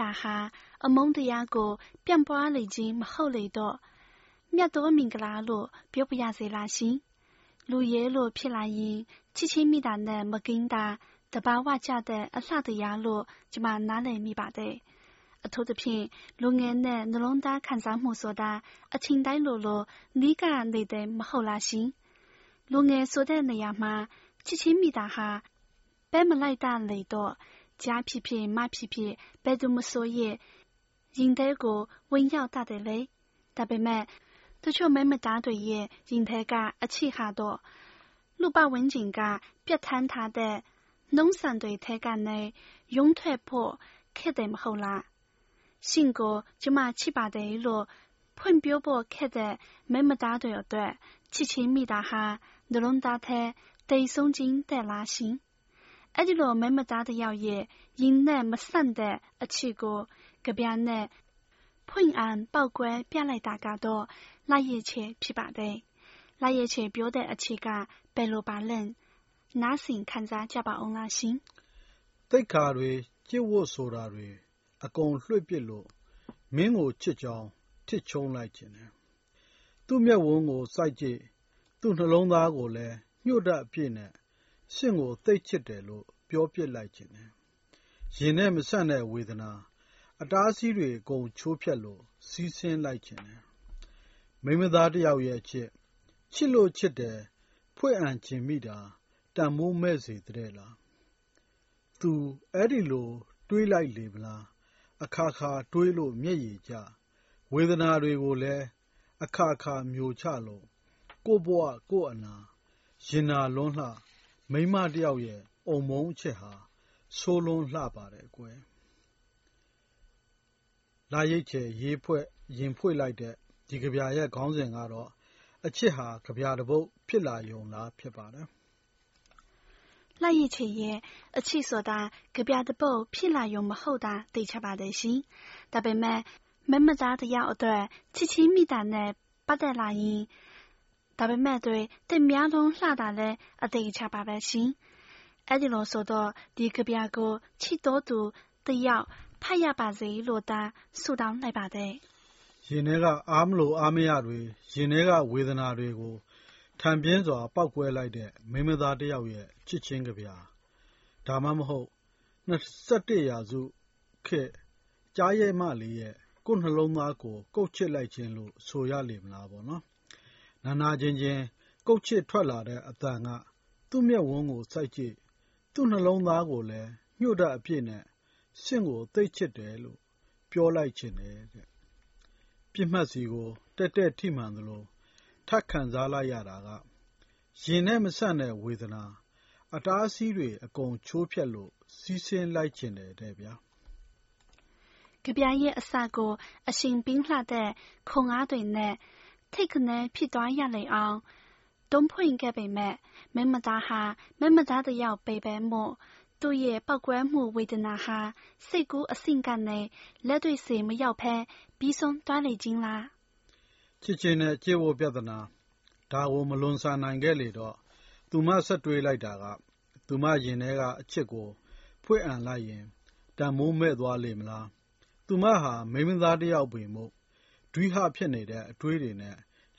ချစ်ချင်းမိတာဟာ အမုန်းတရားကို ပြန့်ပွားလေခြင်း မဟုတ်လေတော့။မြတ်သောမင်္ဂလာလို့ ပြောပါရစေလားရှင်။လူရဲလို့ ဖြစ်လာရင် ချစ်ချင်းမိတာနဲ့ မကင်းတာ သဘာဝကျတဲ့ အလှတရားလို့ ကျမ နားလည်မိပါတယ်။အထူးသဖြင့် လူငယ်နဲ့ နှလုံးသားခံစားမှုဆိုတာ အချိန်တိုင်းလိုလို နီးကပ်နေတဲ့မဟုတ်လားရှင်။လူငယ်ဆိုတဲ့နေရာမှာ ချစ်ချင်းမိတာဟာ ဘက်မလိုက်တာလေတော့ ကြားဖြစ်ဖြစ်မဖြစ်ဖြစ်ဘယ်သူမဆိုရဲ့ရင်ထဲကိုဝင်ရောက်တတ်တယ်လေ။ဒါပေမဲ့တချို့မိန်းမသားတွေရဲ့ရင်ထဲကအချစ်ဟာတော့လူပတ်ဝန်းကျင်ကပြတ်ထန်းထားတဲ့နှုံးဆန်တွေထဲကနေရုန်းထွက်ဖို့ခက်တယ်မဟုတ်လား။信ကိုကျမချစ်ပါတယ်လို့ဖွ အတွက်ချစ်ချင်းမိတာဟာနှလုံးသားထဲတိမ်ဆုံးခြင်းတဲ့လားရှင်။အဲ့ဒီလိုမိန်းမသားတစ်ယောက်ရဲ့ရင်နဲ့မဆန့်တဲ့အချစ်ကိုကဗျာနဲ့ဖွင့်အောင်ပေါက်ကွဲပြလိုက်တာကတော့လှရဲ့ချေဖြစ်ပါတယ်။လှရဲ့ချေပြောတဲ့အချစ်ကဘယ်လိုပါလဲ။နားဆင်ခံစားကြပါအောင်လားရှင်။သိက္ခာတွေကျင့်ဝတ်ဆိုတာတွေအကုန်လွှင့်ပစ်လို့မင်းကိုချစ်ကြောင်းထစ်ချုန်းလိုက်ချင်တယ်။သူ့မျက်ဝန်းကိုစိုက်ကြည့်သူ့နှလုံးသားကိုလည်းညှို့တတ်အပြည့်နဲ့ ရှင့်ကို သိပ်ချစ်တယ်လို့ ပြောပစ်လိုက်ချင်တယ်။ရင်နဲ့မဆန့်တဲ့ဝေဒနာ အတားအဆီးတွေ အကုန်ချိုးဖျက်လို့ စီးဆင်းလိုက်ချင်တယ်။မိန်းမသားတစ်ယောက်ရဲ့အချစ် ချစ်လို့ချစ်တယ် ဖွင့်အံချင်မိတာ တန်မိုးမဲ့စေတဲ့လား။သူ အဲ့ဒီလို တွေးလိုက်လေမလား အခါခါတွေးလို့ မျက်ရည်ကျ ဝေဒနာတွေကိုလည်း အခါခါမျိုးချလို့ ကို့ဘဝကို့အနာ ရင်နာလွန်းလှ မိန်းမတစ်ယောက်ရဲ့ အုံမုန်းအချက်ဟာ ဆိုးလွန်းလှပါတယ်ကွယ်။လာရိတ်ချယ် ရေးဖွဲ့ရင်ဖွင့်လိုက်တဲ့ ဒီကဗျာရဲ့ ခေါင်းစဉ်ကတော့ အချစ်ဟာ ကဗျာတစ်ပုဒ် ဖြစ်လာယုံလား ဖြစ်ပါတယ်။လှရည်ချေရဲ့ အချစ်ဆိုတာ ကဗျာတစ်ပုဒ် ဖြစ်လာယုံမဟုတ်တာသိချပါတယ်ရှင်။ဒါပေမဲ့မမသားတယောက်အတွက် ချစ်ချင်းမိတာနဲ့ ပတ်သက်လာရင် ဒါပေမဲ့တွေတင်များလုံးလှတာလဲအသေးချပါပဲရှင်။အဲ့ဒီလိုဆိုတော့ဒီကဗျာကိုချစ်တော်သူတယောက်ဖတ်ရပါစေလို့သာဆုတောင်းလိုက်ပါတယ်။ရင်ထဲကအားမလို့အားမရတွေရင်ထဲကဝေဒနာတွေကိုထံပြင်းစွာပောက်ကွဲလိုက်တဲ့မိန်းမသားတစ်ယောက်ရဲ့ချစ်ချင်းကဗျာ။ဒါမှမဟုတ်၂၁ရာစုခေတ်ကျားရဲမလေးရဲ့ကိုယ့်နှလုံးသားကိုကုတ်ချစ်လိုက်ခြင်းလို့ဆိုရလေမလားပေါ့နော်။ နာနာကျင်ကျင် ကုတ်ချစ်ထွက်လာတဲ့အသံက သူ့မျက်ဝန်းကို စိုက်ကြည့် သူ့နှလုံးသားကိုလည်း ညှို့တတ်အပြည့်နဲ့ ရှင့်ကို သိပ်ချစ်တယ် လို့ ပြောလိုက်ချင်တယ်တဲ့။ပစ်မှတ်ဆီကို တည့်တည့်ထိမှန်သလို ထပ်ခံစားလိုက်ရတာက ရင်နဲ့မဆန့်တဲ့ဝေဒနာ အတားအဆီးတွေ အကုန်ချိုးဖျက်လို့ စီးဆင်းလိုက်ချင်တယ်တဲ့ဗျာ။ကဗျာရဲ့အစကို အရှင်ပင်းလှတဲ့ခွန်အားတွေနဲ့ ထိတ်ခနဲဖြစ်သွားရလေအောင်တွန်းဖွင့်ခဲ့ပေမဲ့မင်းမသားဟာမင်းမသားတယောက်ပေပဲမို့သူ့ရဲ့ပောက်ကွဲမှုဝေဒနာဟာစိတ်ကူးအဆင့်ကနေလက်တွေ့စီမရောက်ဖဲပြီးဆုံးသွားလေခြင်းလားချစ်ချင်းနဲ့ကြေဝပြဿနာဒါကိုမလွန်ဆန်နိုင်ခဲ့လေတော့သူမဆက်တွေးလိုက်တာကသူမရင်ထဲကအချစ်ကိုဖွင့်အံလိုက်ရင်တန်မိုးမဲ့သွားလေမလားသူမဟာမိမသားတယောက်ပင်မို့ ဒွိဟဖြစ်နေတဲ့အတွေးတွေနဲ့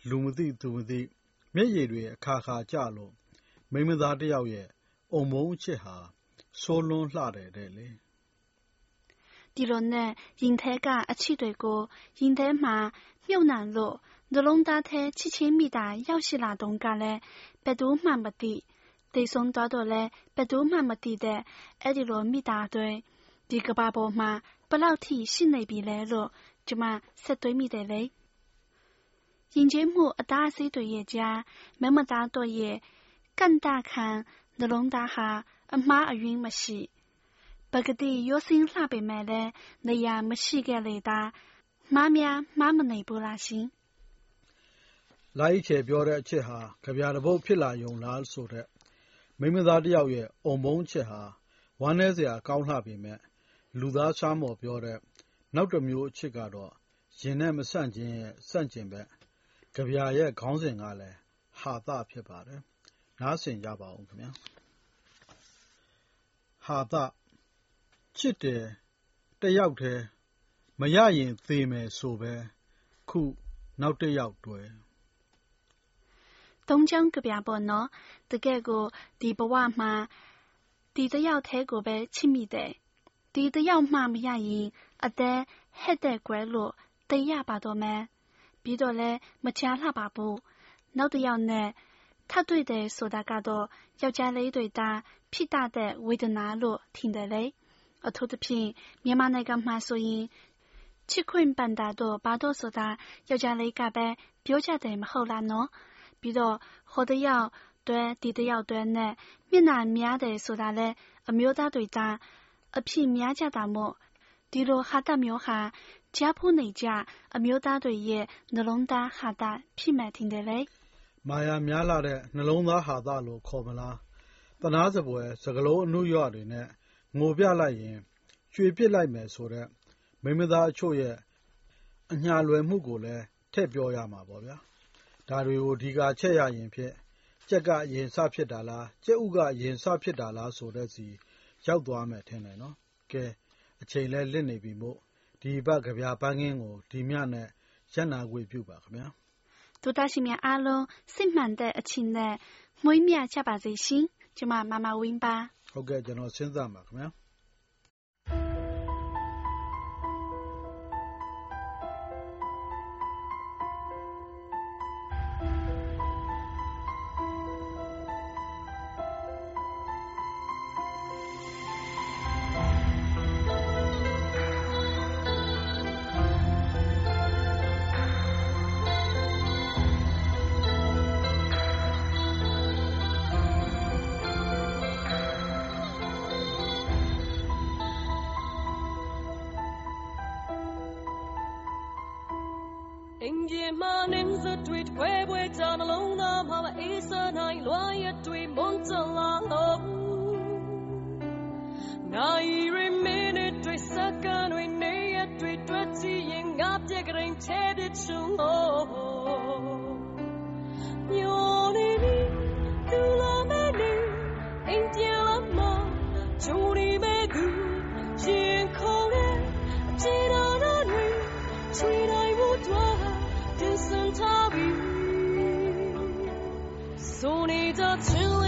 လူမသိသူမသိ မျက်ရည်တွေ အခါခါကျလို့ မိမသားတယောက်ရဲ့ အုံမုန်းအချစ်ဟာ ဆိုးလွန်းလှတယ်တဲ့လေ ဒီလိုနဲ့ ရင်ထဲကအချစ်တွေကို ရင်ထဲမှာ မြုပ်နှံလို့ နှလုံးသားထဲ ချစ်ချင်းမိတာ ရောက်ရှိလာတုန်းကလည်း ဘယ်သူမှ မသိ သေဆုံးသွားတော့လည်း ဘယ်သူမှ မသိတဲ့ အဲ့ဒီလို မိတာတွေ ဒီကဘာပေါ်မှာဘလောက်ထိ ရှိနေပြီလဲလို့ ကျမဆက်တွေးမိတယ်လေယဉ်ကျေးမှုအသားအဆေးတွေရဲ့ကြားမမသားတို့ရဲ့ကန်တာခံနှလုံးသားဟာအမှားအယွင်းမရှိပကတိရိုးစင်းလှပေမဲ့လည်းနေရာမရှိခဲ့လေသာမှားများမှားမနေဘူးလားရှင်လာရီချေပြောတဲ့အချက်ဟာကြပြတပုတ်ဖြစ်လာယုံလားဆိုတဲ့မိမသားတယောက်ရဲ့အုံမုန်းချက်ဟာဝမ်းနည်းစရာကောင်းလှပေမဲ့လူသားရှားမော်ပြောတဲ့ နောက်တစ်မျိုးအချစ်ကတော့ ရင်နဲ့မဆန့်ခြင်းရဲ့ ဆန့်ကျင်ဘက်ကြပြရဲ့ ခေါင်းစဉ်ကလည်း ဟာသ ဖြစ်ပါတယ် နားဆင်ကြပါဦးခင်ဗျာဟာသ ချစ်တယ် တစ်ယောက်တည်း မရရင်သေမယ်ဆိုပဲ ခု နောက်တစ်ယောက်တွယ်တုံးချောင်းကြပြပေါ့နော် တကယ်ကို ဒီဘဝမှာ ဒီတယောက်သေးကိုပဲ ချစ်မိတယ် ဒီတယောက်မှမရရင် အသက်ဟဲ့တဲ့ကွယ်လို့တရပါတော့မယ်ပြီးတော့လဲမချားလှပါဘူးနောက်တယောက်နဲ့ထပ်တွေ့တယ်ဆိုတာကတော့ယောက်ျားလေးတွေသားဖြစ်တတ်တဲ့ဝေဒနာလို့ထင်တယ်လေအထူးသဖြင့်မြန်မာနိုင်ငံမှာဆိုရင်ချစ်ခွင့်ပန်တာတော့ဘာတော့ဆိုတာယောက်ျားလေးကပဲပြောကြတယ်မဟုတ်လားနော်ပြီးတော့ဟိုတယောက်တွဲဒီတယောက်တွဲနဲ့မျက်နှာများတယ်ဆိုတာလဲအမျိုးသားတွေသား အဖြစ်များကြတာမို့ဒီလိုဟာတမျိုးဟာကြားဖူးနေကြအမျိုးသားတွေရဲ့နှလုံးသားဟာတဖြစ်မှန်တင်တယ်လေမာယာများလာတဲ့နှလုံးသားဟာတလို့ခေါ်မလားတနာစပွဲစကလုံးအနှုရွတွေနဲ့ငိုပြလိုက်ရင်ရွှေပစ်လိုက်မယ်ဆိုတဲ့မိမသားအချို့ရဲ့အညာလွယ်မှုကိုလည်းထည့်ပြောရမှာပေါ့ဗျာဒါတွေကိုဒီကာချက်ရရင်ဖြင့်ကြက်ကအရင်စဖြစ်တာလားကြက်ဥကအရင်စဖြစ်တာလားဆိုတဲ့စီ ရောက်သွားမယ်ထင်တယ်နော် ကဲ အချိန်လဲလစ်နေပြီမို့ ဒီဘက်ကဗျာပန်းကင်းကို ဒီမြနဲ့ရက်နာခွေပြုပါခင်ဗျာတူတရှိမြအားလုံး စစ်မှန်တဲ့အချိန်နဲ့ မွေးမြချပါစေရှင် ကျမ မမဝင်းပါ ဟုတ်ကဲ့ ကျွန်တော်စဉ်းစားပါခင်ဗျာ မာနင်းစတွေ့ခွဲပွဲကြနှလုံးသားမှာအေးစနိုင်လွာရတွေ့မွန်ချလာလို့နိုင်ရီမင်းတွေ့စကန်ဝင်နေရတွေ့တွေ့ချင်ငါပြေကြရင်ချဲတဲ့ချုံလို့ your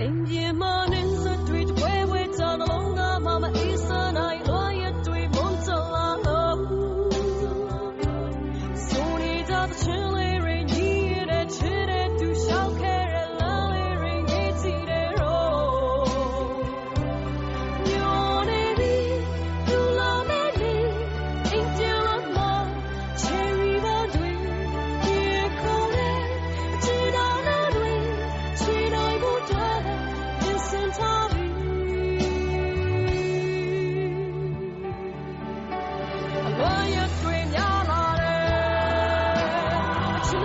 အိမ်ပြေမန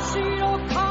白か